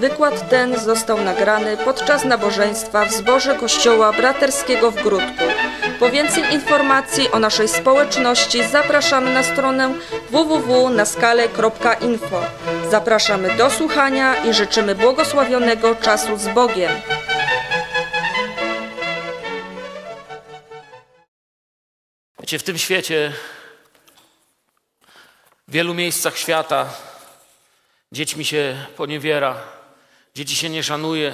Wykład ten został nagrany podczas nabożeństwa w zborze Kościoła Braterskiego w Grudku. Po więcej informacji o naszej społeczności zapraszamy na stronę www.naskale.info. Zapraszamy do słuchania i życzymy błogosławionego czasu z Bogiem. Wiecie, w tym świecie, w wielu miejscach świata, dziećmi się poniewiera, dzieci się nie szanuje.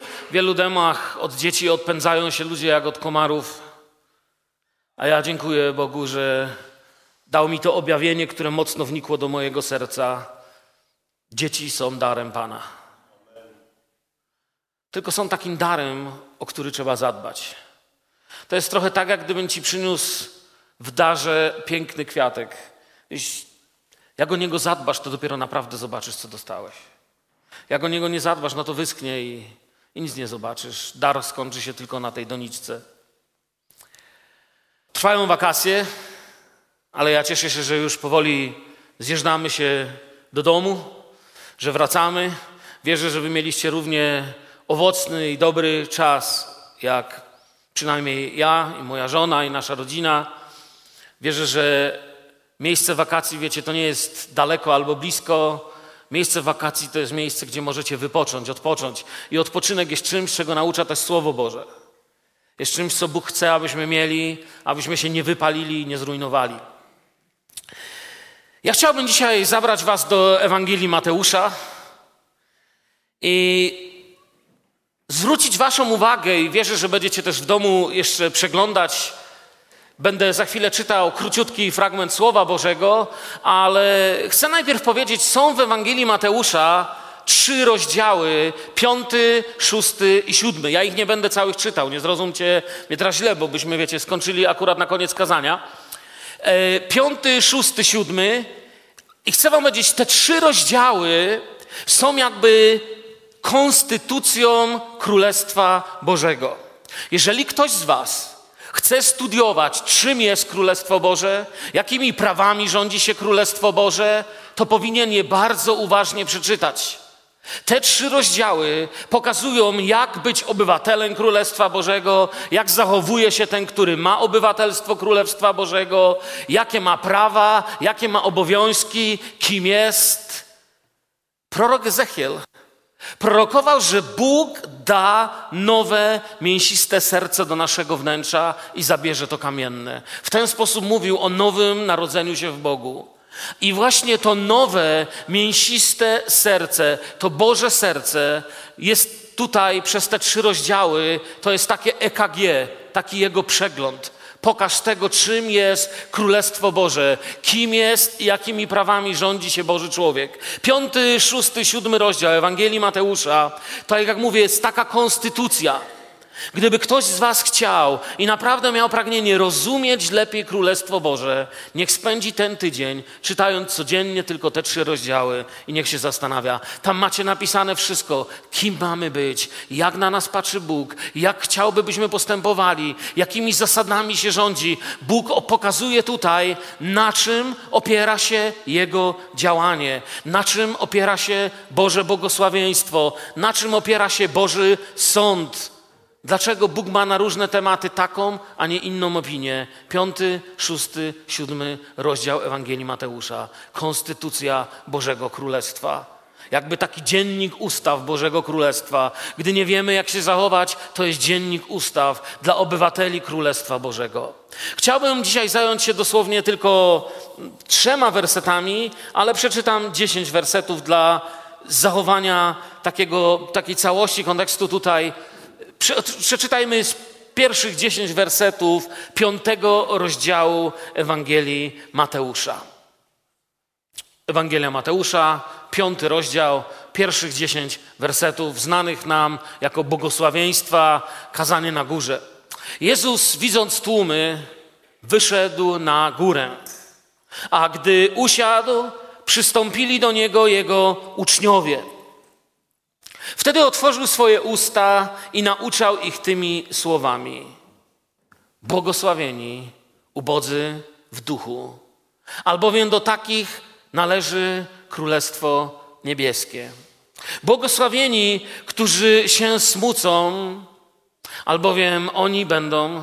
W wielu domach od dzieci odpędzają się ludzie jak od komarów. A ja dziękuję Bogu, że dał mi to objawienie, które mocno wnikło do mojego serca. Dzieci są darem Pana. Tylko są takim darem, o który trzeba zadbać. To jest trochę tak, jak gdybym ci przyniósł w darze piękny kwiatek. Jeśli jak o niego zadbasz, to dopiero naprawdę zobaczysz, co dostałeś. Jak o niego nie zadbasz, no to wyschnie i, i nic nie zobaczysz. Dar skończy się tylko na tej doniczce. Trwają wakacje, ale ja cieszę się, że już powoli zjeżdżamy się do domu, że wracamy. Wierzę, że wy mieliście równie owocny i dobry czas, jak przynajmniej ja i moja żona i nasza rodzina. Wierzę, że miejsce wakacji, wiecie, to nie jest daleko albo blisko. Miejsce wakacji to jest miejsce, gdzie możecie wypocząć, odpocząć. I odpoczynek jest czymś, czego naucza też Słowo Boże. Jest czymś, co Bóg chce, abyśmy mieli, abyśmy się nie wypalili i nie zrujnowali. Ja chciałbym dzisiaj zabrać Was do Ewangelii Mateusza i zwrócić Waszą uwagę, i wierzę, że będziecie też w domu jeszcze przeglądać. Będę za chwilę czytał króciutki fragment Słowa Bożego, ale chcę najpierw powiedzieć, są w Ewangelii Mateusza trzy rozdziały, piąty, szósty i siódmy. Ja ich nie będę całych czytał, nie zrozumcie mnie teraz źle, bo byśmy, wiecie, skończyli akurat na koniec kazania. E, piąty, szósty, siódmy. I chcę wam powiedzieć, te trzy rozdziały są jakby konstytucją Królestwa Bożego. Jeżeli ktoś z Was chce studiować, czym jest Królestwo Boże, jakimi prawami rządzi się Królestwo Boże, to powinien je bardzo uważnie przeczytać. Te trzy rozdziały pokazują, jak być obywatelem Królestwa Bożego, jak zachowuje się ten, który ma obywatelstwo Królestwa Bożego, jakie ma prawa, jakie ma obowiązki, kim jest. Prorok Ezechiel Prorokował, że Bóg da nowe, mięsiste serce do naszego wnętrza i zabierze to kamienne. W ten sposób mówił o nowym narodzeniu się w Bogu. I właśnie to nowe, mięsiste serce, to Boże serce jest tutaj przez te trzy rozdziały, to jest takie EKG, taki jego przegląd. Pokaż tego, czym jest Królestwo Boże, kim jest i jakimi prawami rządzi się Boży człowiek. Piąty, szósty, siódmy rozdział Ewangelii Mateusza, to jak mówię, jest taka konstytucja Gdyby ktoś z Was chciał i naprawdę miał pragnienie rozumieć lepiej Królestwo Boże, niech spędzi ten tydzień czytając codziennie tylko te trzy rozdziały i niech się zastanawia. Tam macie napisane wszystko, kim mamy być, jak na nas patrzy Bóg, jak chciałby, byśmy postępowali, jakimi zasadami się rządzi. Bóg pokazuje tutaj, na czym opiera się Jego działanie, na czym opiera się Boże błogosławieństwo, na czym opiera się Boży sąd. Dlaczego Bóg ma na różne tematy taką, a nie inną opinię? Piąty, szósty, siódmy rozdział Ewangelii Mateusza. Konstytucja Bożego Królestwa. Jakby taki dziennik ustaw Bożego Królestwa. Gdy nie wiemy, jak się zachować, to jest dziennik ustaw dla obywateli Królestwa Bożego. Chciałbym dzisiaj zająć się dosłownie tylko trzema wersetami, ale przeczytam dziesięć wersetów dla zachowania takiego, takiej całości kontekstu tutaj Przeczytajmy z pierwszych dziesięć wersetów piątego rozdziału Ewangelii Mateusza. Ewangelia Mateusza, piąty rozdział, pierwszych dziesięć wersetów, znanych nam jako błogosławieństwa, kazanie na górze. Jezus, widząc tłumy, wyszedł na górę, a gdy usiadł, przystąpili do niego jego uczniowie. Wtedy otworzył swoje usta i nauczał ich tymi słowami: Błogosławieni ubodzy w duchu, albowiem do takich należy Królestwo Niebieskie. Błogosławieni, którzy się smucą, albowiem oni będą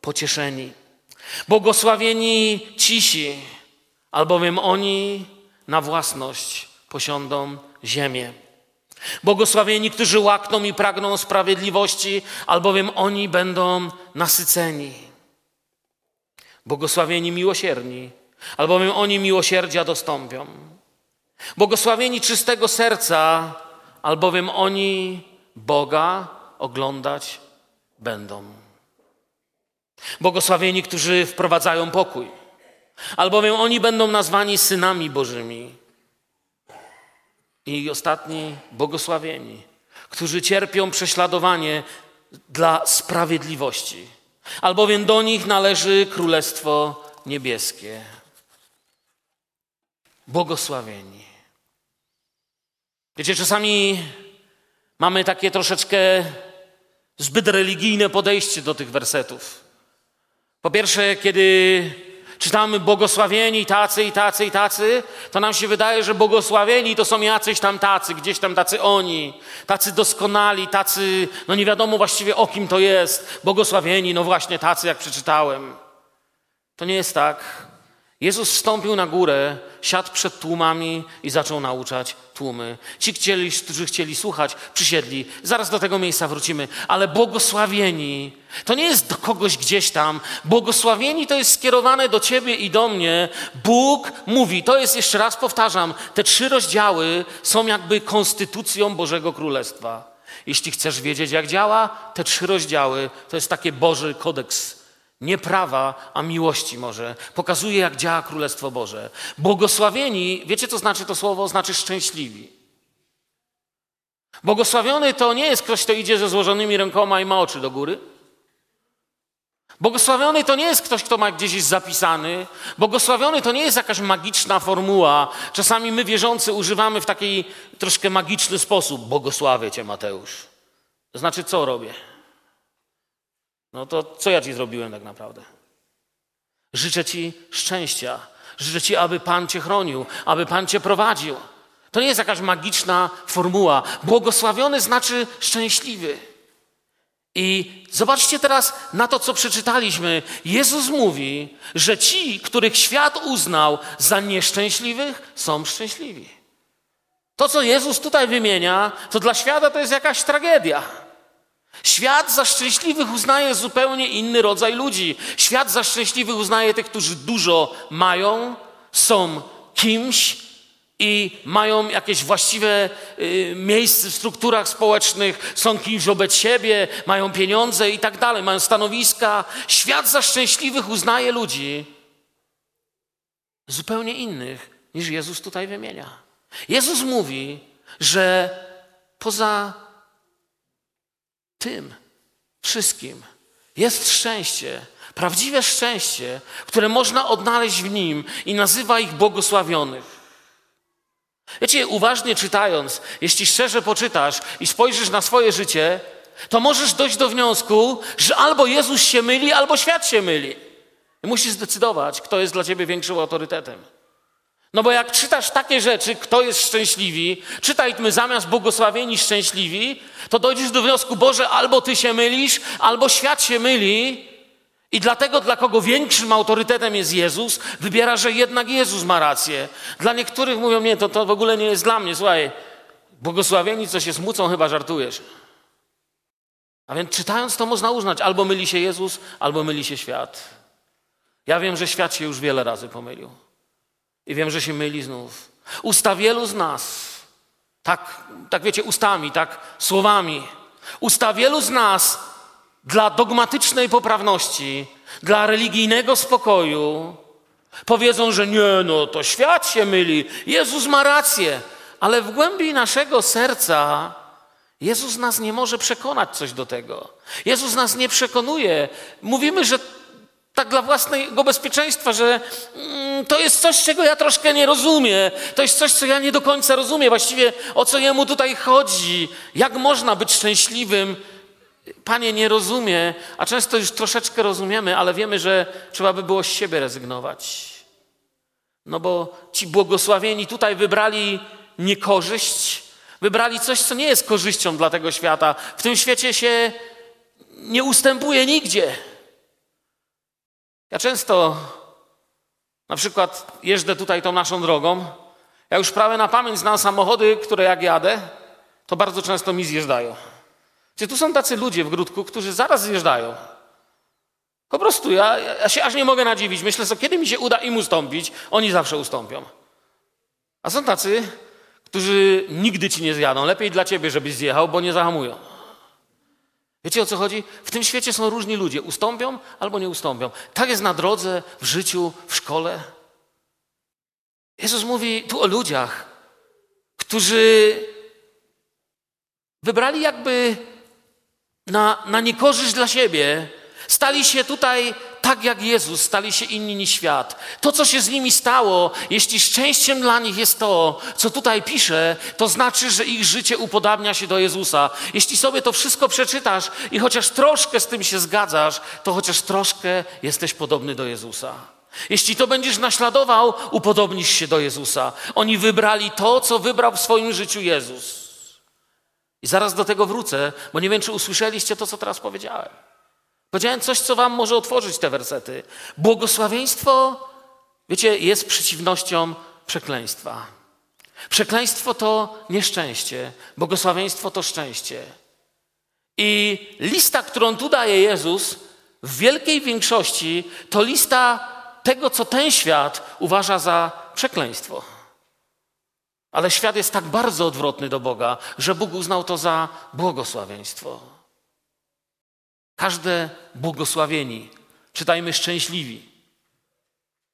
pocieszeni. Błogosławieni cisi, albowiem oni na własność posiądą ziemię. Błogosławieni, którzy łakną i pragną sprawiedliwości, albowiem oni będą nasyceni. Błogosławieni miłosierni, albowiem oni miłosierdzia dostąpią. Błogosławieni czystego serca, albowiem oni Boga oglądać będą. Błogosławieni, którzy wprowadzają pokój, albowiem oni będą nazwani synami Bożymi. I ostatni, błogosławieni, którzy cierpią prześladowanie dla sprawiedliwości, albowiem do nich należy Królestwo Niebieskie. Błogosławieni. Wiecie, czasami mamy takie troszeczkę zbyt religijne podejście do tych wersetów. Po pierwsze, kiedy czytamy błogosławieni tacy i tacy i tacy, to nam się wydaje, że błogosławieni to są jacyś tam tacy, gdzieś tam tacy oni, tacy doskonali, tacy, no nie wiadomo właściwie o kim to jest. Błogosławieni, no właśnie tacy, jak przeczytałem. To nie jest tak. Jezus wstąpił na górę, siadł przed tłumami i zaczął nauczać tłumy. Ci, chcieli, którzy chcieli słuchać, przysiedli. Zaraz do tego miejsca wrócimy. Ale błogosławieni to nie jest do kogoś gdzieś tam. Błogosławieni to jest skierowane do ciebie i do mnie. Bóg mówi, to jest jeszcze raz powtarzam, te trzy rozdziały są jakby konstytucją Bożego Królestwa. Jeśli chcesz wiedzieć, jak działa, te trzy rozdziały to jest taki Boży kodeks nie prawa, a miłości może. Pokazuje, jak działa Królestwo Boże. Błogosławieni, wiecie co znaczy to słowo? Znaczy szczęśliwi. Błogosławiony to nie jest ktoś, kto idzie ze złożonymi rękoma i ma oczy do góry. Błogosławiony to nie jest ktoś, kto ma gdzieś zapisany. Błogosławiony to nie jest jakaś magiczna formuła. Czasami my wierzący używamy w taki troszkę magiczny sposób. Błogosławię cię, Mateusz. To znaczy, co robię? No to co ja ci zrobiłem tak naprawdę? Życzę ci szczęścia. Życzę ci, aby Pan cię chronił, aby Pan cię prowadził. To nie jest jakaś magiczna formuła. Błogosławiony znaczy szczęśliwy. I zobaczcie teraz na to, co przeczytaliśmy. Jezus mówi, że ci, których świat uznał za nieszczęśliwych, są szczęśliwi. To, co Jezus tutaj wymienia, to dla świata to jest jakaś tragedia. Świat za szczęśliwych uznaje zupełnie inny rodzaj ludzi. Świat za szczęśliwych uznaje tych, którzy dużo mają, są kimś i mają jakieś właściwe y, miejsce w strukturach społecznych, są kimś wobec siebie, mają pieniądze i tak dalej, mają stanowiska. Świat za szczęśliwych uznaje ludzi zupełnie innych niż Jezus tutaj wymienia. Jezus mówi, że poza tym wszystkim jest szczęście, prawdziwe szczęście, które można odnaleźć w Nim i nazywa ich błogosławionych. Wiecie, uważnie czytając, jeśli szczerze poczytasz i spojrzysz na swoje życie, to możesz dojść do wniosku, że albo Jezus się myli, albo świat się myli. I musisz zdecydować, kto jest dla ciebie większym autorytetem. No bo jak czytasz takie rzeczy, kto jest szczęśliwi, czytaj my zamiast błogosławieni szczęśliwi, to dojdziesz do wniosku, Boże, albo ty się mylisz, albo świat się myli. I dlatego, dla kogo większym autorytetem jest Jezus, wybiera, że jednak Jezus ma rację. Dla niektórych mówią, nie, to, to w ogóle nie jest dla mnie. Słuchaj, błogosławieni, co się smucą, chyba żartujesz. A więc czytając to można uznać, albo myli się Jezus, albo myli się świat. Ja wiem, że świat się już wiele razy pomylił. I wiem, że się myli znów. Usta wielu z nas, tak, tak wiecie, ustami, tak słowami, usta wielu z nas dla dogmatycznej poprawności, dla religijnego spokoju powiedzą, że nie, no to świat się myli, Jezus ma rację, ale w głębi naszego serca Jezus nas nie może przekonać coś do tego. Jezus nas nie przekonuje. Mówimy, że tak dla własnego bezpieczeństwa, że mm, to jest coś, czego ja troszkę nie rozumiem. To jest coś, co ja nie do końca rozumiem. Właściwie o co jemu tutaj chodzi? Jak można być szczęśliwym? Panie nie rozumie, a często już troszeczkę rozumiemy, ale wiemy, że trzeba by było z siebie rezygnować. No bo ci błogosławieni tutaj wybrali niekorzyść, Wybrali coś, co nie jest korzyścią dla tego świata. W tym świecie się nie ustępuje nigdzie. Ja często na przykład jeżdżę tutaj tą naszą drogą. Ja już prawie na pamięć znam samochody, które jak jadę, to bardzo często mi zjeżdżają. Gdzie tu są tacy ludzie w grudku, którzy zaraz zjeżdżają. Po prostu ja, ja się aż nie mogę nadziwić. Myślę sobie, kiedy mi się uda im ustąpić, oni zawsze ustąpią. A są tacy, którzy nigdy ci nie zjadą. Lepiej dla ciebie, żebyś zjechał, bo nie zahamują. Wiecie o co chodzi? W tym świecie są różni ludzie. Ustąpią albo nie ustąpią. Tak jest na drodze, w życiu, w szkole. Jezus mówi tu o ludziach, którzy wybrali jakby na, na niekorzyść dla siebie, stali się tutaj tak jak Jezus, stali się inni niż świat. To, co się z nimi stało, jeśli szczęściem dla nich jest to, co tutaj pisze, to znaczy, że ich życie upodabnia się do Jezusa. Jeśli sobie to wszystko przeczytasz i chociaż troszkę z tym się zgadzasz, to chociaż troszkę jesteś podobny do Jezusa. Jeśli to będziesz naśladował, upodobnisz się do Jezusa. Oni wybrali to, co wybrał w swoim życiu Jezus. I zaraz do tego wrócę, bo nie wiem, czy usłyszeliście to, co teraz powiedziałem. Powiedziałem coś, co wam może otworzyć te wersety. Błogosławieństwo, wiecie, jest przeciwnością przekleństwa. Przekleństwo to nieszczęście, błogosławieństwo to szczęście. I lista, którą tu daje Jezus, w wielkiej większości to lista tego, co ten świat uważa za przekleństwo. Ale świat jest tak bardzo odwrotny do Boga, że Bóg uznał to za błogosławieństwo. Każde błogosławieni, czytajmy szczęśliwi,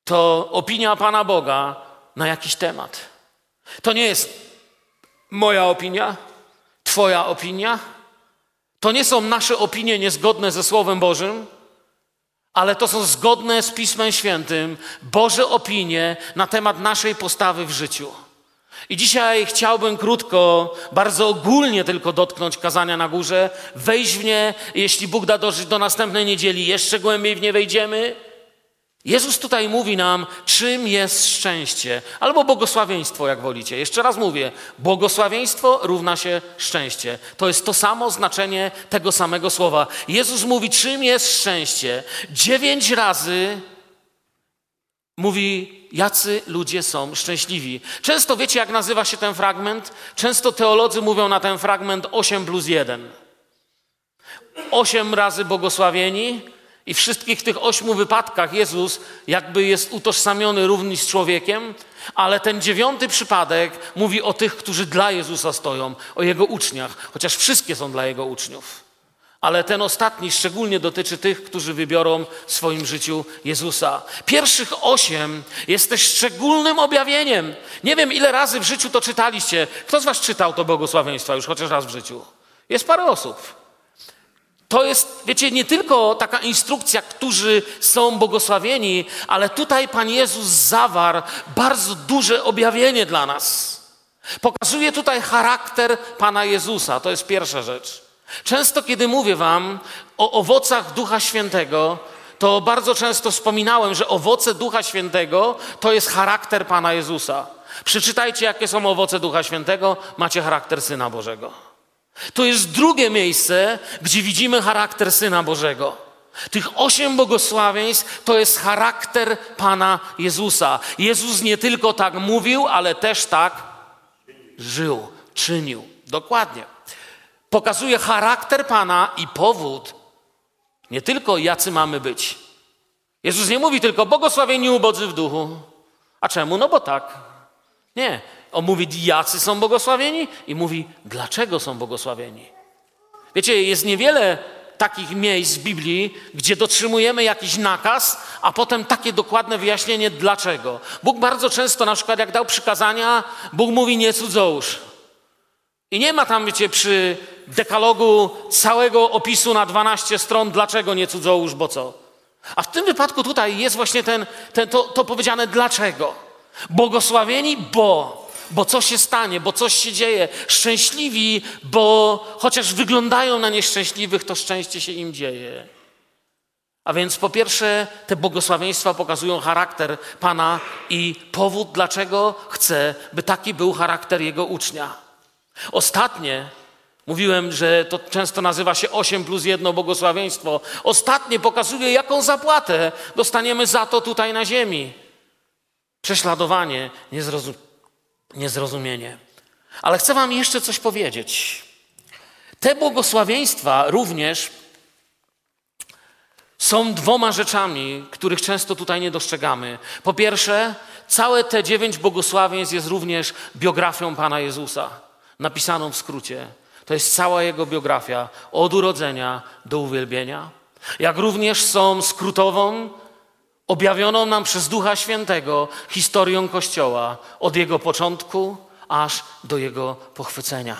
to opinia Pana Boga na jakiś temat. To nie jest moja opinia, Twoja opinia. To nie są nasze opinie niezgodne ze Słowem Bożym, ale to są zgodne z Pismem Świętym Boże opinie na temat naszej postawy w życiu. I dzisiaj chciałbym krótko, bardzo ogólnie tylko dotknąć kazania na górze, wejść w nie, jeśli Bóg da dożyć do następnej niedzieli, jeszcze głębiej w nie wejdziemy. Jezus tutaj mówi nam, czym jest szczęście, albo błogosławieństwo, jak wolicie. Jeszcze raz mówię, błogosławieństwo równa się szczęście. To jest to samo znaczenie tego samego słowa. Jezus mówi, czym jest szczęście. Dziewięć razy mówi, jacy ludzie są szczęśliwi. Często wiecie, jak nazywa się ten fragment? Często teolodzy mówią na ten fragment 8 plus 1. Osiem razy błogosławieni i w wszystkich tych ośmiu wypadkach Jezus jakby jest utożsamiony również z człowiekiem, ale ten dziewiąty przypadek mówi o tych, którzy dla Jezusa stoją, o Jego uczniach, chociaż wszystkie są dla Jego uczniów ale ten ostatni szczególnie dotyczy tych, którzy wybiorą w swoim życiu Jezusa. Pierwszych osiem jest też szczególnym objawieniem. Nie wiem, ile razy w życiu to czytaliście. Kto z Was czytał to błogosławieństwa już chociaż raz w życiu? Jest parę osób. To jest, wiecie, nie tylko taka instrukcja, którzy są błogosławieni, ale tutaj Pan Jezus zawarł bardzo duże objawienie dla nas. Pokazuje tutaj charakter Pana Jezusa. To jest pierwsza rzecz. Często, kiedy mówię Wam o owocach Ducha Świętego, to bardzo często wspominałem, że owoce Ducha Świętego to jest charakter Pana Jezusa. Przeczytajcie, jakie są owoce Ducha Świętego, macie charakter Syna Bożego. To jest drugie miejsce, gdzie widzimy charakter Syna Bożego. Tych osiem błogosławieństw to jest charakter Pana Jezusa. Jezus nie tylko tak mówił, ale też tak żył, czynił. Dokładnie pokazuje charakter Pana i powód, nie tylko jacy mamy być. Jezus nie mówi tylko błogosławieni ubodzy w duchu. A czemu? No bo tak. Nie. On mówi, jacy są błogosławieni i mówi, dlaczego są błogosławieni. Wiecie, jest niewiele takich miejsc w Biblii, gdzie dotrzymujemy jakiś nakaz, a potem takie dokładne wyjaśnienie dlaczego. Bóg bardzo często, na przykład jak dał przykazania, Bóg mówi nie cudzołóż. I nie ma tam, wiecie, przy dekalogu całego opisu na 12 stron, dlaczego nie cudzołóż, bo co. A w tym wypadku tutaj jest właśnie ten, ten, to, to powiedziane dlaczego. Błogosławieni, bo, bo coś się stanie, bo coś się dzieje. Szczęśliwi, bo chociaż wyglądają na nieszczęśliwych, to szczęście się im dzieje. A więc po pierwsze, te błogosławieństwa pokazują charakter Pana i powód, dlaczego chce, by taki był charakter Jego ucznia. Ostatnie, mówiłem, że to często nazywa się 8 plus 1 błogosławieństwo. Ostatnie pokazuje, jaką zapłatę dostaniemy za to tutaj na ziemi. Prześladowanie, niezrozum niezrozumienie. Ale chcę Wam jeszcze coś powiedzieć. Te błogosławieństwa również są dwoma rzeczami, których często tutaj nie dostrzegamy. Po pierwsze, całe te dziewięć błogosławieństw jest również biografią Pana Jezusa, napisaną w skrócie. To jest cała Jego biografia, od urodzenia do uwielbienia. Jak również są skrótową, objawioną nam przez Ducha Świętego historią Kościoła, od Jego początku aż do Jego pochwycenia.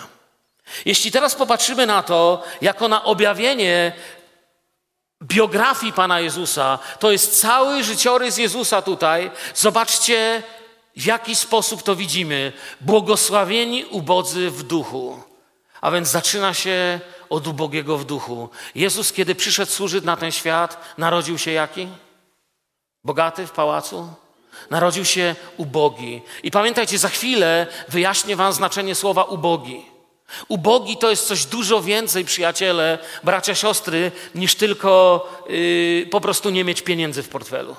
Jeśli teraz popatrzymy na to, jako na objawienie biografii Pana Jezusa, to jest cały życiorys Jezusa tutaj. Zobaczcie, w jaki sposób to widzimy. Błogosławieni ubodzy w duchu. A więc zaczyna się od ubogiego w duchu. Jezus, kiedy przyszedł służyć na ten świat, narodził się jaki? Bogaty w pałacu? Narodził się ubogi. I pamiętajcie, za chwilę wyjaśnię Wam znaczenie słowa ubogi. Ubogi to jest coś dużo więcej, przyjaciele, bracia, siostry, niż tylko yy, po prostu nie mieć pieniędzy w portfelu.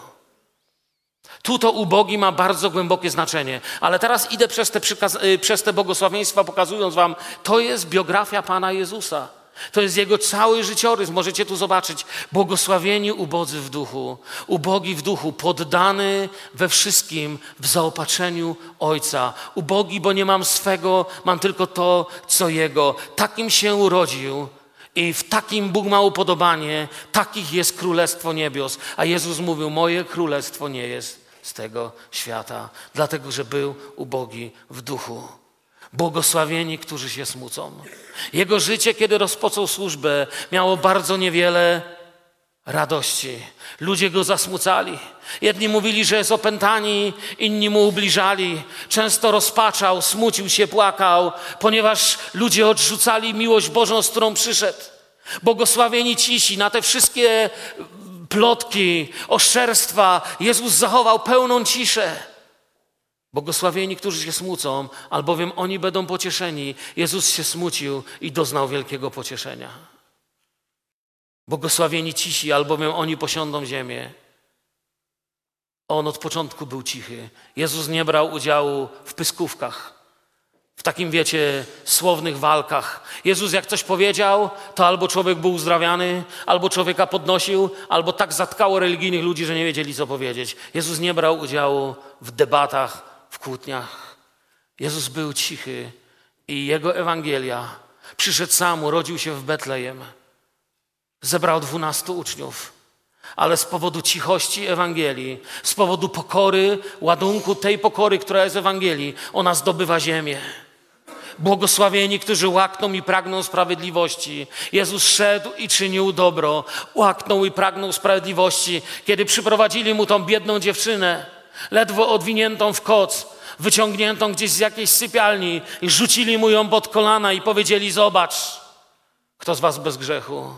Tu to ubogi ma bardzo głębokie znaczenie. Ale teraz idę przez te, yy, przez te błogosławieństwa, pokazując Wam, to jest biografia Pana Jezusa. To jest jego cały życiorys. Możecie tu zobaczyć. Błogosławieni ubodzy w duchu, ubogi w duchu, poddany we wszystkim w zaopatrzeniu Ojca. Ubogi, bo nie mam swego, mam tylko to, co Jego. Takim się urodził i w takim Bóg ma upodobanie, takich jest Królestwo Niebios. A Jezus mówił, moje Królestwo nie jest z tego świata, dlatego że był ubogi w duchu. Błogosławieni, którzy się smucą. Jego życie, kiedy rozpoczął służbę, miało bardzo niewiele radości. Ludzie go zasmucali. Jedni mówili, że jest opętani, inni mu ubliżali. Często rozpaczał, smucił się, płakał, ponieważ ludzie odrzucali miłość Bożą, z którą przyszedł. Błogosławieni cisi na te wszystkie plotki, oszczerstwa. Jezus zachował pełną ciszę. Błogosławieni, którzy się smucą, albowiem oni będą pocieszeni. Jezus się smucił i doznał wielkiego pocieszenia. Błogosławieni cisi, albowiem oni posiądą ziemię. On od początku był cichy. Jezus nie brał udziału w pyskówkach, takim, wiecie, słownych walkach. Jezus, jak coś powiedział, to albo człowiek był uzdrawiany, albo człowieka podnosił, albo tak zatkało religijnych ludzi, że nie wiedzieli, co powiedzieć. Jezus nie brał udziału w debatach, w kłótniach. Jezus był cichy i jego Ewangelia przyszedł sam, urodził się w Betlejem. Zebrał dwunastu uczniów, ale z powodu cichości Ewangelii, z powodu pokory, ładunku tej pokory, która jest Ewangelii, ona zdobywa ziemię. Błogosławieni, którzy łakną i pragną sprawiedliwości. Jezus szedł i czynił dobro. Łaknął i pragnął sprawiedliwości, kiedy przyprowadzili mu tą biedną dziewczynę ledwo odwiniętą w koc, wyciągniętą gdzieś z jakiejś sypialni i rzucili mu ją pod kolana i powiedzieli: Zobacz, kto z was bez grzechu?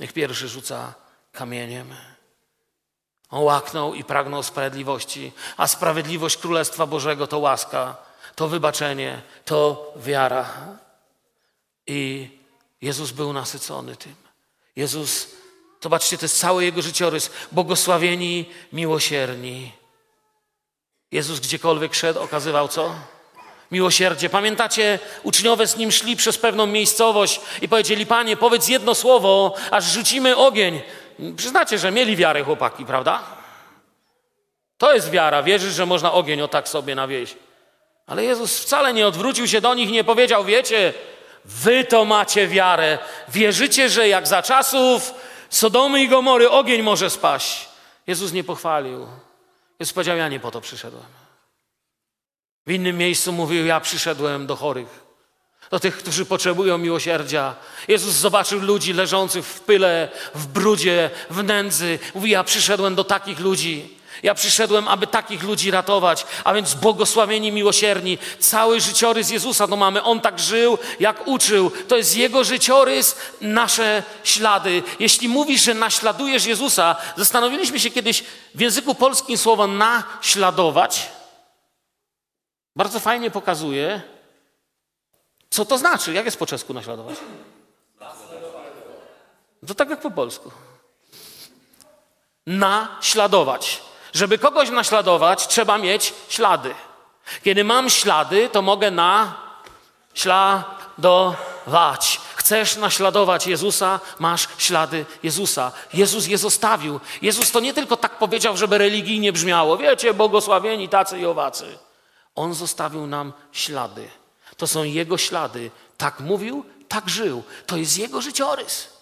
Niech pierwszy rzuca kamieniem. On łaknął i pragnął sprawiedliwości, a sprawiedliwość Królestwa Bożego to łaska, to wybaczenie, to wiara. I Jezus był nasycony tym. Jezus Zobaczcie, to jest cały jego życiorys. Błogosławieni, miłosierni. Jezus gdziekolwiek szedł, okazywał co? Miłosierdzie. Pamiętacie, uczniowie z nim szli przez pewną miejscowość i powiedzieli: Panie, powiedz jedno słowo, aż rzucimy ogień. Przyznacie, że mieli wiarę chłopaki, prawda? To jest wiara. Wierzysz, że można ogień o tak sobie nawieść. Ale Jezus wcale nie odwrócił się do nich i nie powiedział: Wiecie, wy to macie wiarę. Wierzycie, że jak za czasów Sodomy i Gomory ogień może spaść. Jezus nie pochwalił. Jezus powiedział, ja nie po to przyszedłem. W innym miejscu mówił, ja przyszedłem do chorych, do tych, którzy potrzebują miłosierdzia. Jezus zobaczył ludzi leżących w pyle, w brudzie, w nędzy. Mówi, ja przyszedłem do takich ludzi. Ja przyszedłem, aby takich ludzi ratować, a więc błogosławieni, miłosierni. Cały życiorys Jezusa to mamy. On tak żył, jak uczył. To jest Jego życiorys, nasze ślady. Jeśli mówisz, że naśladujesz Jezusa, zastanowiliśmy się kiedyś w języku polskim słowo naśladować. Bardzo fajnie pokazuje, Co to znaczy? Jak jest po czesku naśladować? To tak jak po polsku. Naśladować. Żeby kogoś naśladować, trzeba mieć ślady. Kiedy mam ślady, to mogę naśladować. Chcesz naśladować Jezusa, masz ślady Jezusa. Jezus je zostawił. Jezus to nie tylko tak powiedział, żeby religijnie brzmiało. Wiecie, błogosławieni tacy i owacy. On zostawił nam ślady. To są Jego ślady. Tak mówił, tak żył. To jest Jego życiorys.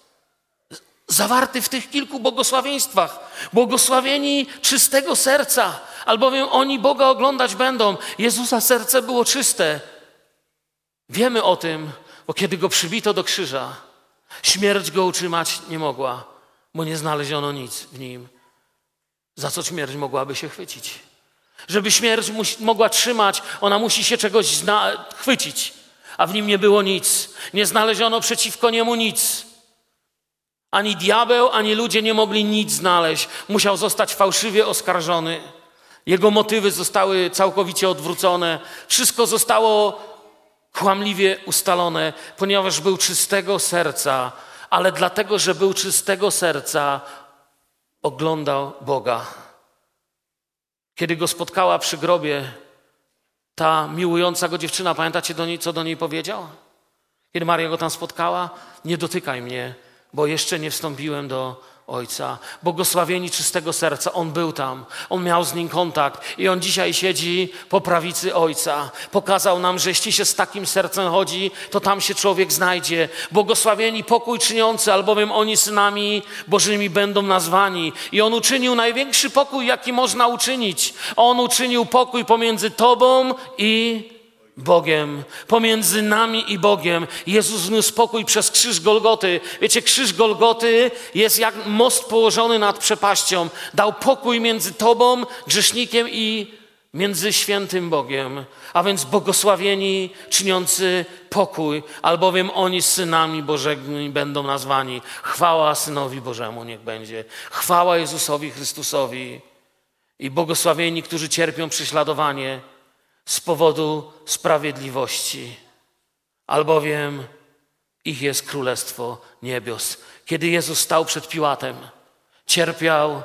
Zawarty w tych kilku błogosławieństwach. Błogosławieni czystego serca, albowiem oni Boga oglądać będą. Jezusa serce było czyste. Wiemy o tym, bo kiedy go przybito do krzyża, śmierć go utrzymać nie mogła, bo nie znaleziono nic w nim, za co śmierć mogłaby się chwycić. Żeby śmierć mogła trzymać, ona musi się czegoś chwycić, a w nim nie było nic. Nie znaleziono przeciwko niemu nic. Ani diabeł, ani ludzie nie mogli nic znaleźć. Musiał zostać fałszywie oskarżony. Jego motywy zostały całkowicie odwrócone. Wszystko zostało kłamliwie ustalone, ponieważ był czystego serca, ale dlatego, że był czystego serca, oglądał Boga. Kiedy go spotkała przy grobie, ta miłująca go dziewczyna, pamiętacie, do niej, co do niej powiedział? Kiedy Maria go tam spotkała, nie dotykaj mnie, bo jeszcze nie wstąpiłem do Ojca. Błogosławieni czystego serca, On był tam, On miał z nim kontakt i On dzisiaj siedzi po prawicy Ojca. Pokazał nam, że jeśli się z takim sercem chodzi, to tam się człowiek znajdzie. Błogosławieni pokój czyniący, albowiem oni synami Bożymi będą nazwani. I On uczynił największy pokój, jaki można uczynić. On uczynił pokój pomiędzy Tobą i Bogiem, pomiędzy nami i Bogiem. Jezus wniósł spokój przez krzyż Golgoty. Wiecie, krzyż Golgoty jest jak most położony nad przepaścią. Dał pokój między Tobą, grzesznikiem i między świętym Bogiem. A więc błogosławieni, czyniący pokój, albowiem oni synami Bożymi będą nazwani. Chwała Synowi Bożemu niech będzie. Chwała Jezusowi Chrystusowi. I błogosławieni, którzy cierpią prześladowanie z powodu sprawiedliwości, albowiem ich jest królestwo niebios. Kiedy Jezus stał przed Piłatem, cierpiał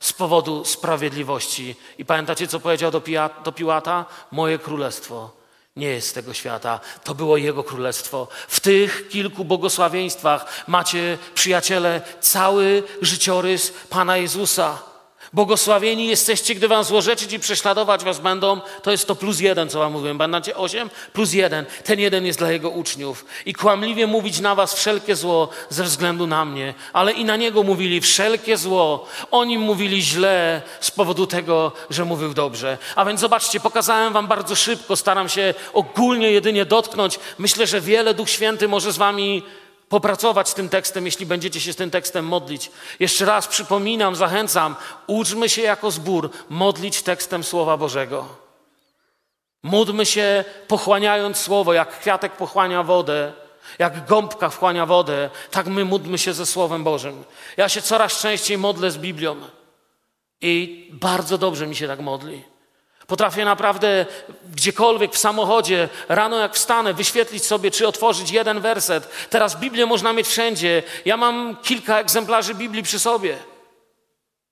z powodu sprawiedliwości. I pamiętacie, co powiedział do, do Piłata? Moje królestwo nie jest z tego świata. To było Jego królestwo. W tych kilku błogosławieństwach macie, przyjaciele, cały życiorys Pana Jezusa. Błogosławieni jesteście, gdy wam złorzeczyć i prześladować was będą. To jest to plus jeden, co wam mówiłem. Będziecie osiem plus jeden. Ten jeden jest dla jego uczniów. I kłamliwie mówić na was wszelkie zło ze względu na mnie. Ale i na niego mówili wszelkie zło. Oni mówili źle z powodu tego, że mówił dobrze. A więc zobaczcie, pokazałem wam bardzo szybko. Staram się ogólnie jedynie dotknąć. Myślę, że wiele Duch Święty może z wami popracować z tym tekstem, jeśli będziecie się z tym tekstem modlić. Jeszcze raz przypominam, zachęcam, uczmy się jako zbór modlić tekstem Słowa Bożego. Módlmy się pochłaniając Słowo, jak kwiatek pochłania wodę, jak gąbka wchłania wodę, tak my módlmy się ze Słowem Bożym. Ja się coraz częściej modlę z Biblią i bardzo dobrze mi się tak modli. Potrafię naprawdę gdziekolwiek w samochodzie, rano jak wstanę, wyświetlić sobie, czy otworzyć jeden werset. Teraz Biblię można mieć wszędzie. Ja mam kilka egzemplarzy Biblii przy sobie.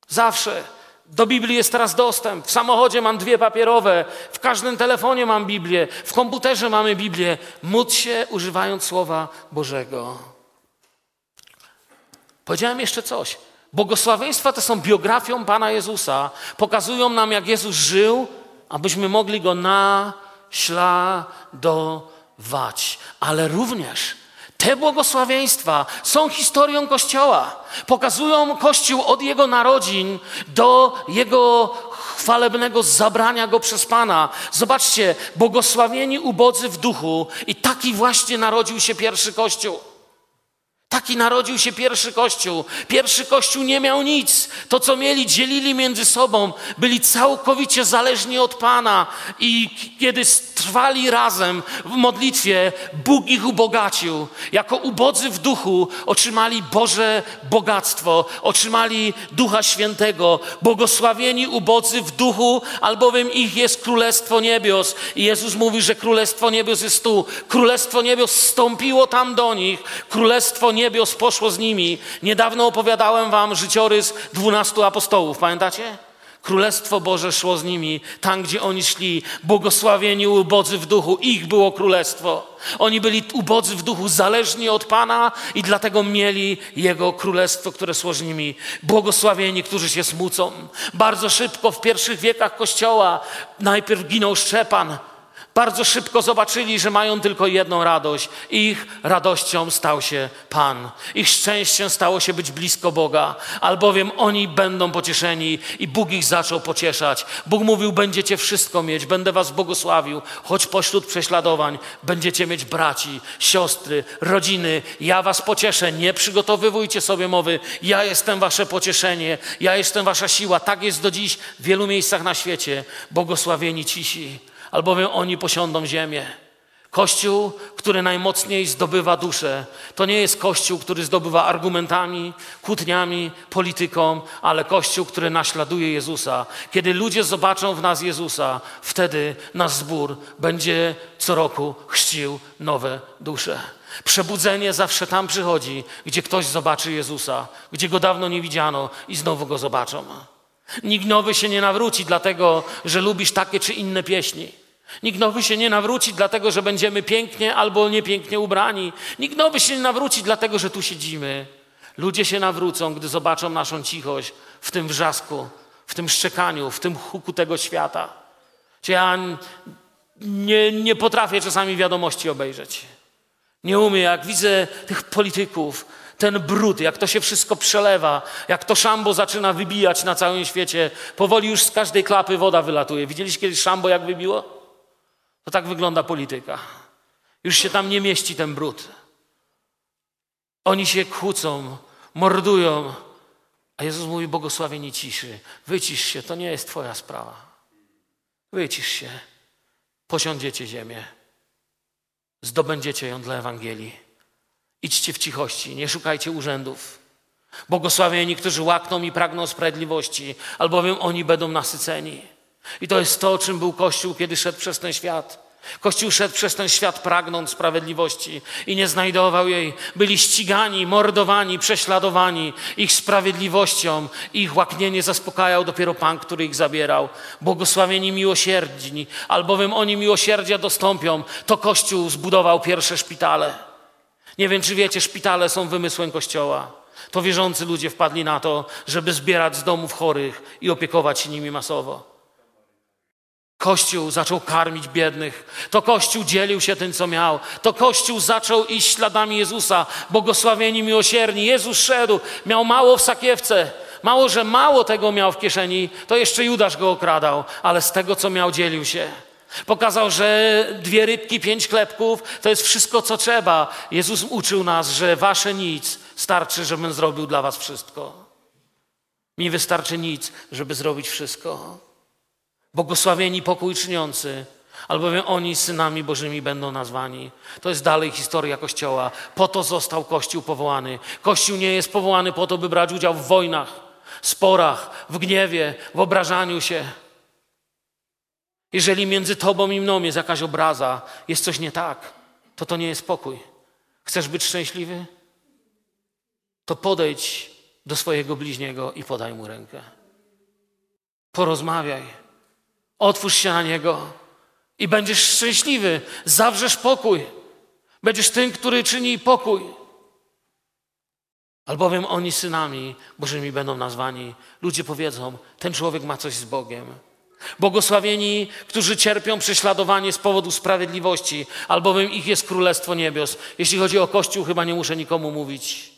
Zawsze. Do Biblii jest teraz dostęp. W samochodzie mam dwie papierowe, w każdym telefonie mam Biblię, w komputerze mamy Biblię. Módl się używając Słowa Bożego. Powiedziałem jeszcze coś. Błogosławieństwa to są biografią Pana Jezusa. Pokazują nam, jak Jezus żył, abyśmy mogli go naśladować. Ale również te błogosławieństwa są historią Kościoła. Pokazują Kościół od jego narodzin do jego chwalebnego zabrania go przez Pana. Zobaczcie, błogosławieni ubodzy w duchu i taki właśnie narodził się pierwszy Kościół. Taki narodził się pierwszy kościół. Pierwszy kościół nie miał nic. To, co mieli, dzielili między sobą. Byli całkowicie zależni od Pana. I kiedy trwali razem w modlitwie, Bóg ich ubogacił. Jako ubodzy w duchu otrzymali Boże bogactwo, otrzymali Ducha Świętego. Błogosławieni ubodzy w duchu, albowiem ich jest Królestwo Niebios. I Jezus mówi, że Królestwo Niebios jest tu. Królestwo Niebios stąpiło tam do nich. Królestwo niebios poszło z nimi. Niedawno opowiadałem wam życiorys dwunastu apostołów, pamiętacie? Królestwo Boże szło z nimi, tam gdzie oni szli, błogosławieni ubodzy w duchu, ich było królestwo. Oni byli ubodzy w duchu, zależni od Pana i dlatego mieli Jego królestwo, które szło z nimi. Błogosławieni, którzy się smucą. Bardzo szybko w pierwszych wiekach Kościoła najpierw ginął Szczepan, bardzo szybko zobaczyli, że mają tylko jedną radość. Ich radością stał się Pan. Ich szczęściem stało się być blisko Boga, albowiem oni będą pocieszeni i Bóg ich zaczął pocieszać. Bóg mówił: Będziecie wszystko mieć, będę was błogosławił, choć pośród prześladowań będziecie mieć braci, siostry, rodziny. Ja was pocieszę. Nie przygotowywujcie sobie mowy. Ja jestem wasze pocieszenie, ja jestem wasza siła. Tak jest do dziś w wielu miejscach na świecie. Błogosławieni cisi albowiem oni posiądą ziemię. Kościół, który najmocniej zdobywa duszę, to nie jest kościół, który zdobywa argumentami, kłótniami, polityką, ale kościół, który naśladuje Jezusa. Kiedy ludzie zobaczą w nas Jezusa, wtedy nasz zbór będzie co roku chrzcił nowe dusze. Przebudzenie zawsze tam przychodzi, gdzie ktoś zobaczy Jezusa, gdzie go dawno nie widziano i znowu go zobaczą. Nikt nowy się nie nawróci, dlatego że lubisz takie czy inne pieśni. Nikt nowy się nie nawróci, dlatego że będziemy pięknie albo niepięknie ubrani. Nikt nowy się nie nawróci, dlatego że tu siedzimy. Ludzie się nawrócą, gdy zobaczą naszą cichość w tym wrzasku, w tym szczekaniu, w tym huku tego świata. Czy ja nie, nie potrafię czasami wiadomości obejrzeć. Nie umiem, jak widzę tych polityków, ten brud, jak to się wszystko przelewa, jak to szambo zaczyna wybijać na całym świecie. Powoli już z każdej klapy woda wylatuje. Widzieliście kiedyś szambo, jak wybiło? To tak wygląda polityka. Już się tam nie mieści ten brud. Oni się kłócą, mordują, a Jezus mówi: Błogosławieni ciszy. Wycisz się, to nie jest Twoja sprawa. Wycisz się, posiądziecie ziemię, zdobędziecie ją dla Ewangelii. Idźcie w cichości, nie szukajcie urzędów. Błogosławieni, którzy łakną i pragną sprawiedliwości, albowiem oni będą nasyceni. I to jest to, czym był Kościół, kiedy szedł przez ten świat. Kościół szedł przez ten świat pragnąc sprawiedliwości i nie znajdował jej. Byli ścigani, mordowani, prześladowani. Ich sprawiedliwością, ich łaknienie zaspokajał dopiero Pan, który ich zabierał. Błogosławieni miłosierdni, albowiem oni miłosierdzia dostąpią. To Kościół zbudował pierwsze szpitale. Nie wiem, czy wiecie, szpitale są wymysłem Kościoła. To wierzący ludzie wpadli na to, żeby zbierać z domów chorych i opiekować się nimi masowo. Kościół zaczął karmić biednych. To Kościół dzielił się tym, co miał. To Kościół zaczął iść śladami Jezusa, błogosławieni, miłosierni. Jezus szedł, miał mało w sakiewce. Mało, że mało tego miał w kieszeni, to jeszcze Judasz go okradał, ale z tego, co miał, dzielił się. Pokazał, że dwie rybki, pięć chlebków to jest wszystko, co trzeba. Jezus uczył nas, że wasze nic starczy, żebym zrobił dla was wszystko. Mi wystarczy nic, żeby zrobić wszystko. Błogosławieni pokój czyniący, albowiem oni synami Bożymi będą nazwani. To jest dalej historia Kościoła. Po to został Kościół powołany. Kościół nie jest powołany po to, by brać udział w wojnach, sporach, w gniewie, w obrażaniu się. Jeżeli między tobą i mną jest jakaś obraza, jest coś nie tak, to to nie jest pokój. Chcesz być szczęśliwy? To podejdź do swojego bliźniego i podaj mu rękę. Porozmawiaj. Otwórz się na niego i będziesz szczęśliwy. Zawrzesz pokój. Będziesz tym, który czyni pokój. Albowiem oni synami Bożymi będą nazwani. Ludzie powiedzą: Ten człowiek ma coś z Bogiem. Błogosławieni, którzy cierpią prześladowanie z powodu sprawiedliwości, albowiem ich jest Królestwo Niebios. Jeśli chodzi o Kościół, chyba nie muszę nikomu mówić.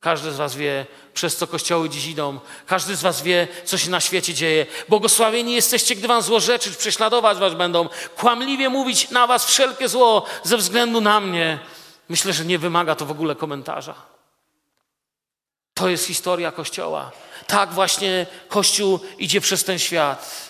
Każdy z Was wie, przez co kościoły dziś idą. Każdy z Was wie, co się na świecie dzieje. Błogosławieni jesteście, gdy Wam złorzeczyć, prześladować Was będą, kłamliwie mówić na Was wszelkie zło ze względu na mnie. Myślę, że nie wymaga to w ogóle komentarza. To jest historia Kościoła. Tak właśnie Kościół idzie przez ten świat.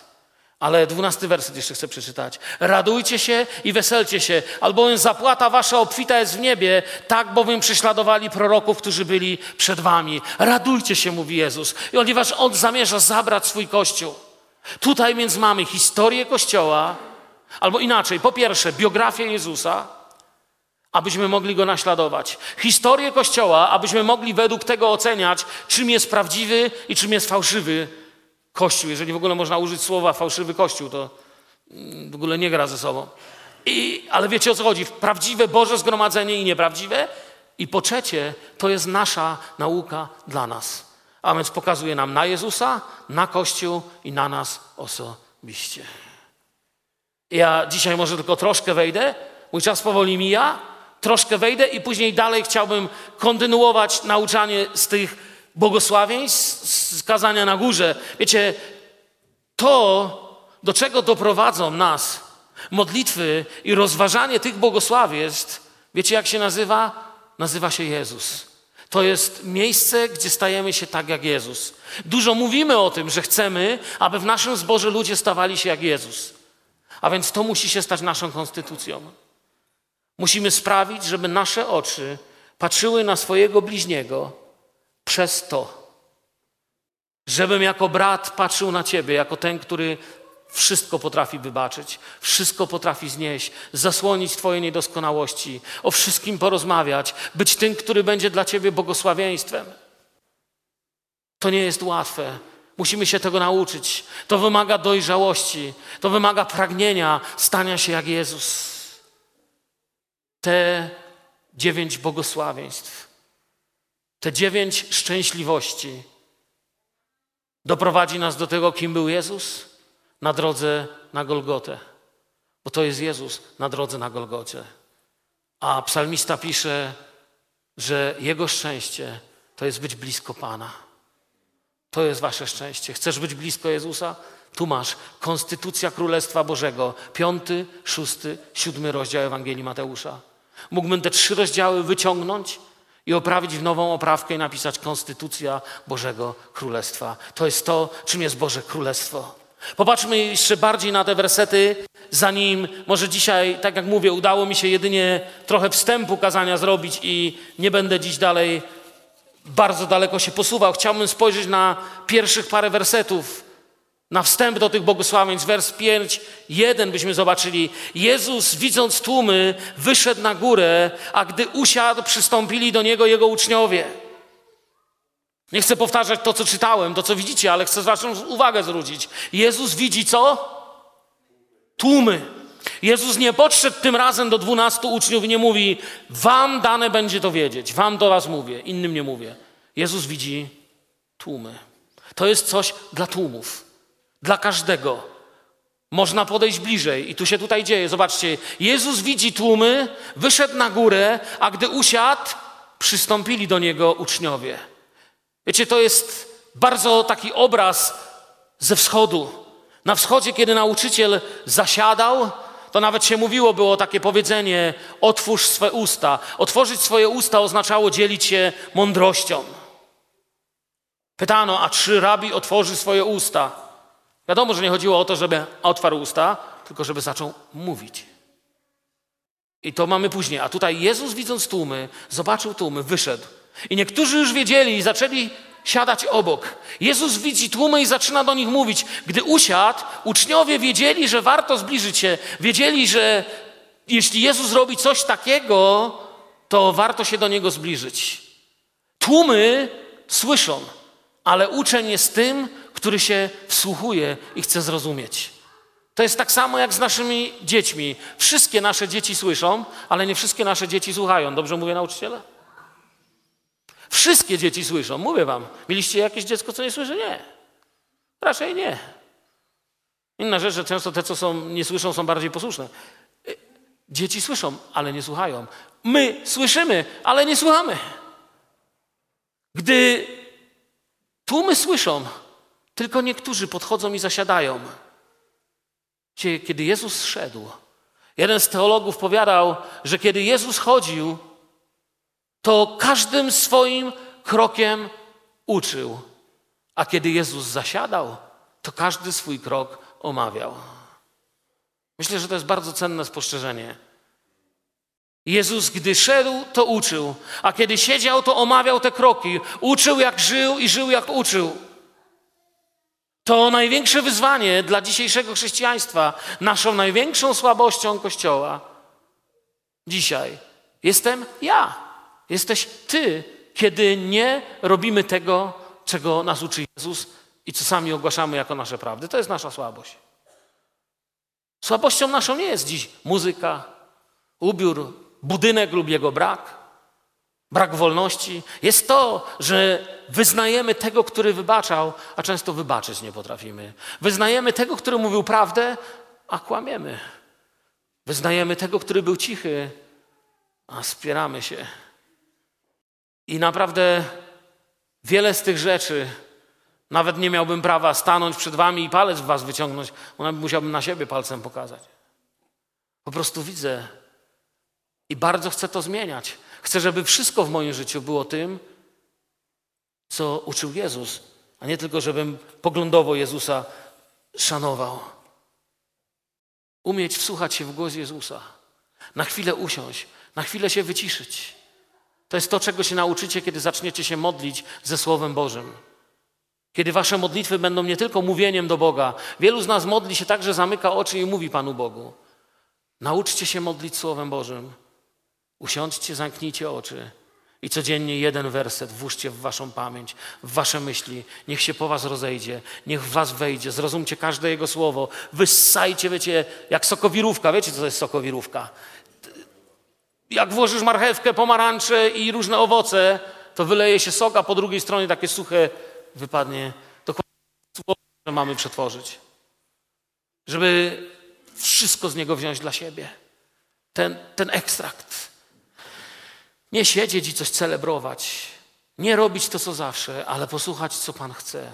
Ale dwunasty werset jeszcze chcę przeczytać. Radujcie się i weselcie się, albowiem zapłata wasza obfita jest w niebie, tak bowiem prześladowali proroków, którzy byli przed wami. Radujcie się, mówi Jezus, I ponieważ On zamierza zabrać swój Kościół. Tutaj więc mamy historię Kościoła, albo inaczej, po pierwsze, biografię Jezusa, abyśmy mogli Go naśladować. Historię Kościoła, abyśmy mogli według tego oceniać, czym jest prawdziwy i czym jest fałszywy Kościół. Jeżeli w ogóle można użyć słowa fałszywy Kościół, to mm, w ogóle nie gra ze sobą. I, ale wiecie o co chodzi? Prawdziwe Boże zgromadzenie i nieprawdziwe. I po trzecie, to jest nasza nauka dla nas. A więc pokazuje nam na Jezusa, na Kościół i na nas osobiście. Ja dzisiaj może tylko troszkę wejdę, mój czas powoli mija, troszkę wejdę i później dalej chciałbym kontynuować nauczanie z tych błogosławieństw, z kazania na górze. Wiecie, to, do czego doprowadzą nas modlitwy i rozważanie tych błogosławieństw, wiecie jak się nazywa? Nazywa się Jezus. To jest miejsce, gdzie stajemy się tak jak Jezus. Dużo mówimy o tym, że chcemy, aby w naszym zborze ludzie stawali się jak Jezus. A więc to musi się stać naszą konstytucją. Musimy sprawić, żeby nasze oczy patrzyły na swojego bliźniego przez to, żebym jako brat patrzył na Ciebie, jako ten, który wszystko potrafi wybaczyć, wszystko potrafi znieść, zasłonić Twoje niedoskonałości, o wszystkim porozmawiać, być tym, który będzie dla Ciebie błogosławieństwem. To nie jest łatwe. Musimy się tego nauczyć. To wymaga dojrzałości, to wymaga pragnienia stania się jak Jezus. Te dziewięć błogosławieństw, te dziewięć szczęśliwości doprowadzi nas do tego, kim był Jezus na drodze na Golgotę. Bo to jest Jezus na drodze na Golgocie. A psalmista pisze, że jego szczęście to jest być blisko Pana. To jest wasze szczęście. Chcesz być blisko Jezusa? Tu masz Konstytucja Królestwa Bożego, piąty, szósty, siódmy rozdział Ewangelii Mateusza. Mógłbym te trzy rozdziały wyciągnąć i oprawić w nową oprawkę i napisać Konstytucja Bożego Królestwa. To jest to, czym jest Boże Królestwo. Popatrzmy jeszcze bardziej na te wersety, zanim może dzisiaj, tak jak mówię, udało mi się jedynie trochę wstępu kazania zrobić i nie będę dziś dalej bardzo daleko się posuwał. Chciałbym spojrzeć na pierwszych parę wersetów, na wstęp do tych błogosławieństw. Wers 5, 1 byśmy zobaczyli. Jezus, widząc tłumy, wyszedł na górę, a gdy usiadł, przystąpili do Niego Jego uczniowie. Nie chcę powtarzać to, co czytałem, to, co widzicie, ale chcę waszą uwagę zwrócić. Jezus widzi co? Tłumy. Jezus nie podszedł tym razem do dwunastu uczniów i nie mówi, wam dane będzie to wiedzieć, wam do was mówię, innym nie mówię. Jezus widzi tłumy. To jest coś dla tłumów, dla każdego. Można podejść bliżej i tu się tutaj dzieje. Zobaczcie, Jezus widzi tłumy, wyszedł na górę, a gdy usiadł, przystąpili do Niego uczniowie. Wiecie, to jest bardzo taki obraz ze wschodu. Na wschodzie, kiedy nauczyciel zasiadał, to nawet się mówiło, było takie powiedzenie: otwórz swe usta. Otworzyć swoje usta oznaczało dzielić się mądrością. Pytano, a czy rabi otworzy swoje usta? Wiadomo, że nie chodziło o to, żeby otwarł usta, tylko żeby zaczął mówić. I to mamy później. A tutaj Jezus, widząc tłumy, zobaczył tłumy, wyszedł. I niektórzy już wiedzieli i zaczęli siadać obok. Jezus widzi tłumy i zaczyna do nich mówić. Gdy usiadł, uczniowie wiedzieli, że warto zbliżyć się. Wiedzieli, że jeśli Jezus robi coś takiego, to warto się do Niego zbliżyć. Tłumy słyszą, ale uczeń jest tym, który się wsłuchuje i chce zrozumieć. To jest tak samo jak z naszymi dziećmi. Wszystkie nasze dzieci słyszą, ale nie wszystkie nasze dzieci słuchają. Dobrze mówię nauczyciele? Wszystkie dzieci słyszą, mówię wam. Mieliście jakieś dziecko, co nie słyszy? Nie. Raczej nie. Inna rzecz, że często te, co są, nie słyszą, są bardziej posłuszne. Dzieci słyszą, ale nie słuchają. My słyszymy, ale nie słuchamy. Gdy tłumy słyszą, tylko niektórzy podchodzą i zasiadają. Kiedy Jezus szedł, jeden z teologów powiadał, że kiedy Jezus chodził, to każdym swoim krokiem uczył, a kiedy Jezus zasiadał, to każdy swój krok omawiał. Myślę, że to jest bardzo cenne spostrzeżenie. Jezus, gdy szedł, to uczył, a kiedy siedział, to omawiał te kroki. Uczył, jak żył i żył, jak uczył. To największe wyzwanie dla dzisiejszego chrześcijaństwa, naszą największą słabością Kościoła. Dzisiaj jestem ja, jesteś ty, kiedy nie robimy tego, czego nas uczy Jezus i co sami ogłaszamy jako nasze prawdy. To jest nasza słabość. Słabością naszą nie jest dziś muzyka, ubiór, budynek lub jego brak, brak wolności. Jest to, że wyznajemy tego, który wybaczał, a często wybaczyć nie potrafimy. Wyznajemy tego, który mówił prawdę, a kłamiemy. Wyznajemy tego, który był cichy, a spieramy się. I naprawdę wiele z tych rzeczy, nawet nie miałbym prawa stanąć przed wami i palec w was wyciągnąć, bo musiałbym na siebie palcem pokazać. Po prostu widzę i bardzo chcę to zmieniać. Chcę, żeby wszystko w moim życiu było tym, co uczył Jezus, a nie tylko, żebym poglądowo Jezusa szanował. Umieć wsłuchać się w głos Jezusa, na chwilę usiąść, na chwilę się wyciszyć. To jest to, czego się nauczycie, kiedy zaczniecie się modlić ze Słowem Bożym. Kiedy wasze modlitwy będą nie tylko mówieniem do Boga. Wielu z nas modli się tak, że zamyka oczy i mówi Panu Bogu. Nauczcie się modlić Słowem Bożym. Usiądźcie, zamknijcie oczy i codziennie jeden werset włóżcie w waszą pamięć, w wasze myśli. Niech się po was rozejdzie, niech w was wejdzie. Zrozumcie każde jego słowo. Wyssajcie, wiecie, jak sokowirówka. Wiecie, co to jest sokowirówka? Jak włożysz marchewkę, pomarańcze i różne owoce, to wyleje się sok, a po drugiej stronie takie suche wypadnie. Dokładnie słowo, że mamy przetworzyć. Żeby wszystko z niego wziąć dla siebie. Ten, ten ekstrakt. Nie siedzieć i coś celebrować. Nie robić to, co zawsze, ale posłuchać, co Pan chce.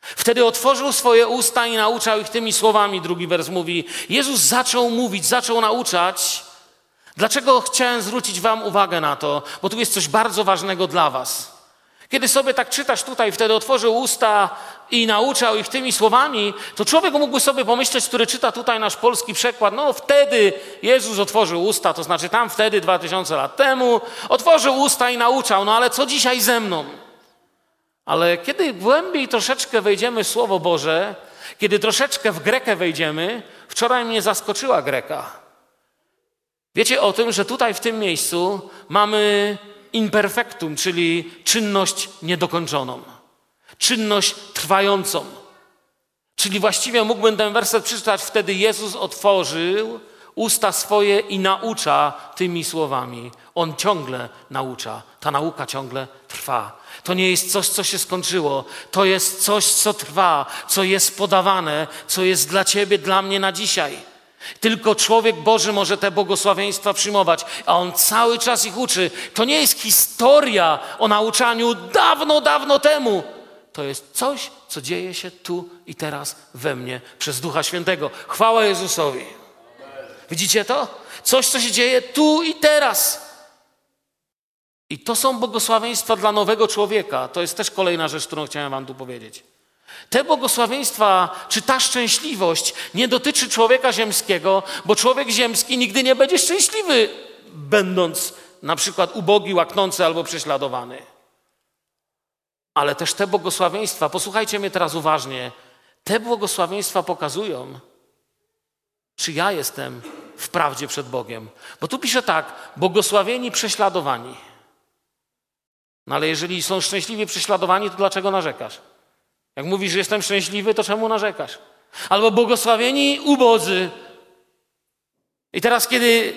Wtedy otworzył swoje usta i nauczał ich tymi słowami, drugi wers mówi. Jezus zaczął mówić, zaczął nauczać. Dlaczego chciałem zwrócić Wam uwagę na to? Bo tu jest coś bardzo ważnego dla Was. Kiedy sobie tak czytasz tutaj, wtedy otworzył usta i nauczał ich tymi słowami, to człowiek mógłby sobie pomyśleć, który czyta tutaj nasz polski przekład, no wtedy Jezus otworzył usta, to znaczy tam wtedy, dwa tysiące lat temu, otworzył usta i nauczał, no ale co dzisiaj ze mną? Ale kiedy głębiej troszeczkę wejdziemy w Słowo Boże, kiedy troszeczkę w Grekę wejdziemy, wczoraj mnie zaskoczyła Greka. Wiecie o tym, że tutaj w tym miejscu mamy imperfektum, czyli czynność niedokończoną, czynność trwającą. Czyli właściwie mógłbym ten werset przeczytać, wtedy Jezus otworzył usta swoje i naucza tymi słowami. On ciągle naucza, ta nauka ciągle trwa. To nie jest coś, co się skończyło, to jest coś, co trwa, co jest podawane, co jest dla Ciebie, dla mnie na dzisiaj. Tylko człowiek Boży może te błogosławieństwa przyjmować, a on cały czas ich uczy. To nie jest historia o nauczaniu dawno, dawno temu. To jest coś, co dzieje się tu i teraz we mnie przez Ducha Świętego. Chwała Jezusowi. Widzicie to? Coś, co się dzieje tu i teraz. I to są błogosławieństwa dla nowego człowieka. To jest też kolejna rzecz, którą chciałem Wam tu powiedzieć. Te błogosławieństwa, czy ta szczęśliwość nie dotyczy człowieka ziemskiego, bo człowiek ziemski nigdy nie będzie szczęśliwy, będąc na przykład ubogi, łaknący albo prześladowany. Ale też te błogosławieństwa, posłuchajcie mnie teraz uważnie, te błogosławieństwa pokazują, czy ja jestem w prawdzie przed Bogiem. Bo tu pisze tak: błogosławieni prześladowani. No ale jeżeli są szczęśliwie prześladowani, to dlaczego narzekasz? Jak mówisz, że jestem szczęśliwy, to czemu narzekasz? Albo błogosławieni ubodzy. I teraz, kiedy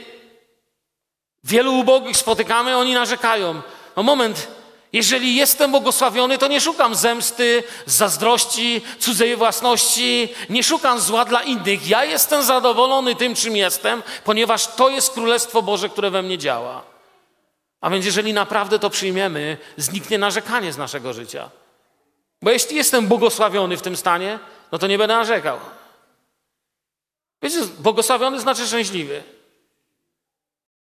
wielu ubogich spotykamy, oni narzekają. No moment, jeżeli jestem błogosławiony, to nie szukam zemsty, zazdrości, cudzej własności, nie szukam zła dla innych. Ja jestem zadowolony tym, czym jestem, ponieważ to jest Królestwo Boże, które we mnie działa. A więc jeżeli naprawdę to przyjmiemy, zniknie narzekanie z naszego życia. Bo jeśli jestem błogosławiony w tym stanie, no to nie będę narzekał. Wiecie, błogosławiony znaczy szczęśliwy.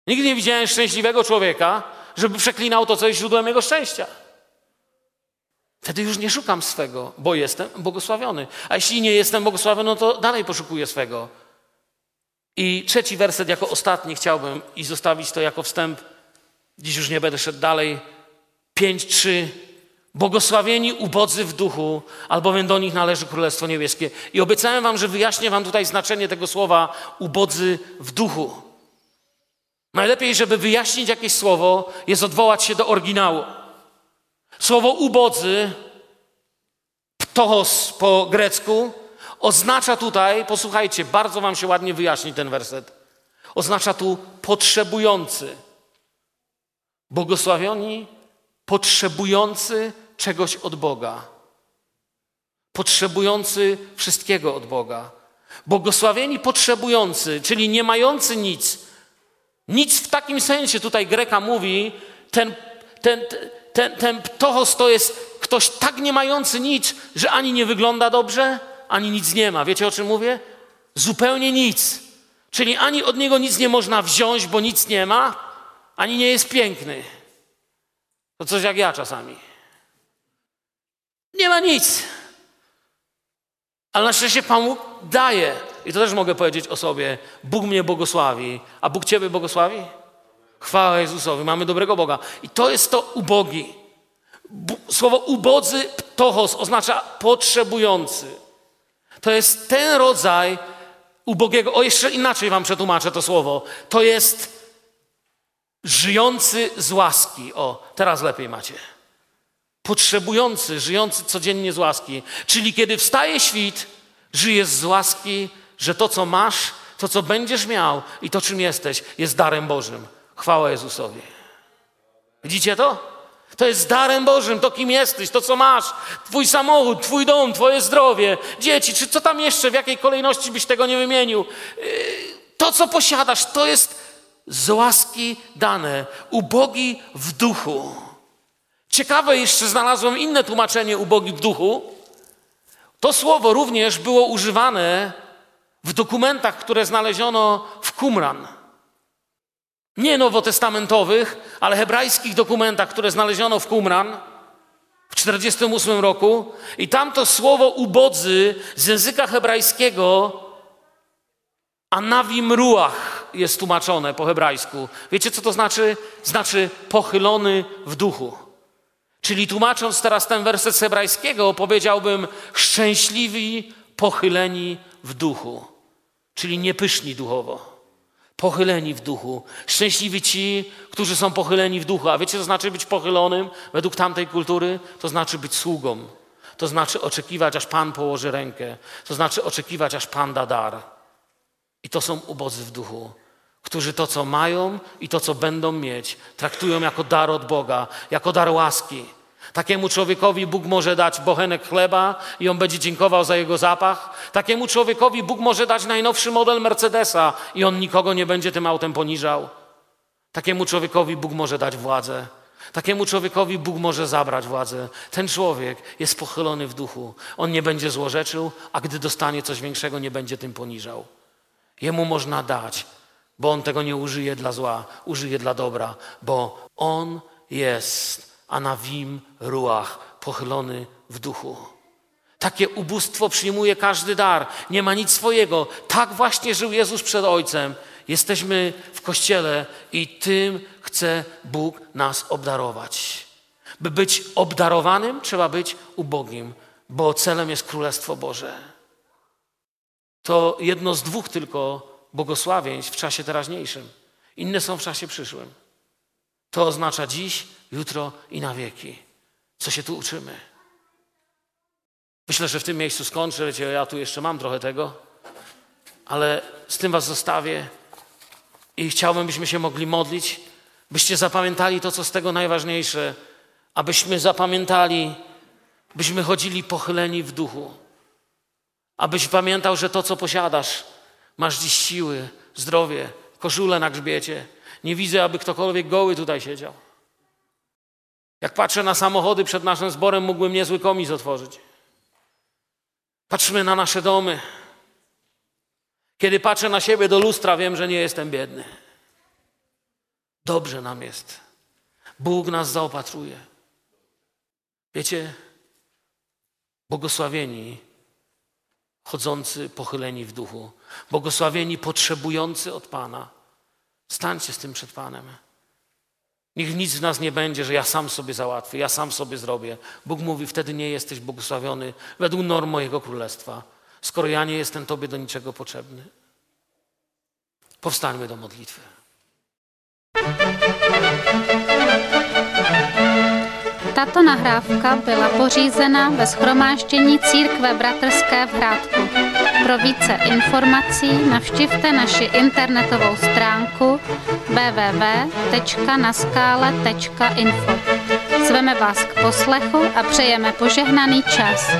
Nigdy nie widziałem szczęśliwego człowieka, żeby przeklinał to, co jest źródłem jego szczęścia. Wtedy już nie szukam swego, bo jestem błogosławiony. A jeśli nie jestem błogosławiony, no to dalej poszukuję swego. I trzeci werset jako ostatni chciałbym i zostawić to jako wstęp. Dziś już nie będę szedł dalej. 5-3. Błogosławieni ubodzy w duchu, albowiem do nich należy Królestwo Niebieskie. I obiecałem wam, że wyjaśnię wam tutaj znaczenie tego słowa ubodzy w duchu. Najlepiej, żeby wyjaśnić jakieś słowo, jest odwołać się do oryginału. Słowo ubodzy, ptochos po grecku, oznacza tutaj, posłuchajcie, bardzo wam się ładnie wyjaśni ten werset. Oznacza tu potrzebujący. Błogosławioni, potrzebujący czegoś od Boga. Potrzebujący wszystkiego od Boga. Błogosławieni, potrzebujący, czyli nie mający nic. Nic w takim sensie tutaj Greka mówi, ten, ten, ten, ten to jest ktoś tak nie mający nic, że ani nie wygląda dobrze, ani nic nie ma. Wiecie o czym mówię? Zupełnie nic. Czyli ani od niego nic nie można wziąć, bo nic nie ma, ani nie jest piękny. To coś jak ja czasami. Nie ma nic. Ale na szczęście Pan Bóg daje. I to też mogę powiedzieć o sobie. Bóg mnie błogosławi. A Bóg Ciebie błogosławi? Chwała Jezusowi. Mamy dobrego Boga. I to jest to ubogi. Słowo ubodzy, ptochos, oznacza potrzebujący. To jest ten rodzaj ubogiego. O, jeszcze inaczej wam przetłumaczę to słowo. To jest żyjący z łaski. O, teraz lepiej macie. Potrzebujący, żyjący codziennie z łaski. Czyli kiedy wstaje świt, żyjesz z łaski, że to, co masz, to, co będziesz miał i to, czym jesteś, jest darem Bożym. Chwała Jezusowi. Widzicie to? To jest darem Bożym, to kim jesteś, to co masz, twój samochód, twój dom, twoje zdrowie, dzieci, czy co tam jeszcze, w jakiej kolejności byś tego nie wymienił. Yy, to, co posiadasz, to jest z łaski dane, ubogi w duchu. Ciekawe jeszcze znalazłem inne tłumaczenie ubogi w duchu. To słowo również było używane w dokumentach, które znaleziono w Qumran nie nowotestamentowych, ale hebrajskich dokumentach, które znaleziono w Qumran w 1948 roku. I tam to słowo ubodzy z języka hebrajskiego anawim ruach jest tłumaczone po hebrajsku. Wiecie, co to znaczy? Znaczy pochylony w duchu. Czyli tłumacząc teraz ten werset z hebrajskiego, powiedziałbym szczęśliwi, pochyleni w duchu. Czyli niepyszni duchowo pochyleni w duchu. Szczęśliwi ci, którzy są pochyleni w duchu. A wiecie, co znaczy być pochylonym według tamtej kultury? To znaczy być sługą. To znaczy oczekiwać, aż Pan położy rękę. To znaczy oczekiwać, aż Pan da dar. I to są ubodzy w duchu, którzy to, co mają i to, co będą mieć, traktują jako dar od Boga, jako dar łaski. Takiemu człowiekowi Bóg może dać bochenek chleba i on będzie dziękował za jego zapach. Takiemu człowiekowi Bóg może dać najnowszy model Mercedesa i on nikogo nie będzie tym autem poniżał. Takiemu człowiekowi Bóg może dać władzę. Takiemu człowiekowi Bóg może zabrać władzę. Ten człowiek jest pochylony w duchu. On nie będzie złorzeczył, a gdy dostanie coś większego, nie będzie tym poniżał. Jemu można dać, bo on tego nie użyje dla zła, użyje dla dobra, bo on jest anawim ruach, pochylony w duchu. Takie ubóstwo przyjmuje każdy dar, nie ma nic swojego. Tak właśnie żył Jezus przed Ojcem. Jesteśmy w kościele i tym chce Bóg nas obdarować. By być obdarowanym, trzeba być ubogim, bo celem jest Królestwo Boże. To jedno z dwóch tylko błogosławieństw w czasie teraźniejszym. Inne są w czasie przyszłym. To oznacza dziś, jutro i na wieki. Co się tu uczymy? Myślę, że w tym miejscu skończę. Wiecie, ja tu jeszcze mam trochę tego, ale z tym Was zostawię i chciałbym, byśmy się mogli modlić, byście zapamiętali to, co z tego najważniejsze, abyśmy zapamiętali, byśmy chodzili pochyleni w duchu, abyś pamiętał, że to, co posiadasz, masz dziś siły, zdrowie, koszulę na grzbiecie. Nie widzę, aby ktokolwiek goły tutaj siedział. Jak patrzę na samochody przed naszym zborem, mógłbym niezły komis otworzyć. Patrzmy na nasze domy. Kiedy patrzę na siebie do lustra, wiem, że nie jestem biedny. Dobrze nam jest. Bóg nas zaopatruje. Wiecie, Błogosławieni chodzący pochyleni w duchu, błogosławieni potrzebujący od Pana. Stańcie z tym przed Panem. Niech nic w nas nie będzie, że ja sam sobie załatwię, ja sam sobie zrobię. Bóg mówi, wtedy nie jesteś błogosławiony według norm mojego królestwa, skoro ja nie jestem Tobie do niczego potrzebny. Powstańmy do modlitwy. Tato nahrávka byla pořízena ve schromáždění Církve Bratrské v Hrádku. Pro více informací navštivte naši internetovou stránku www.naskale.info. Zveme vás k poslechu a přejeme požehnaný čas.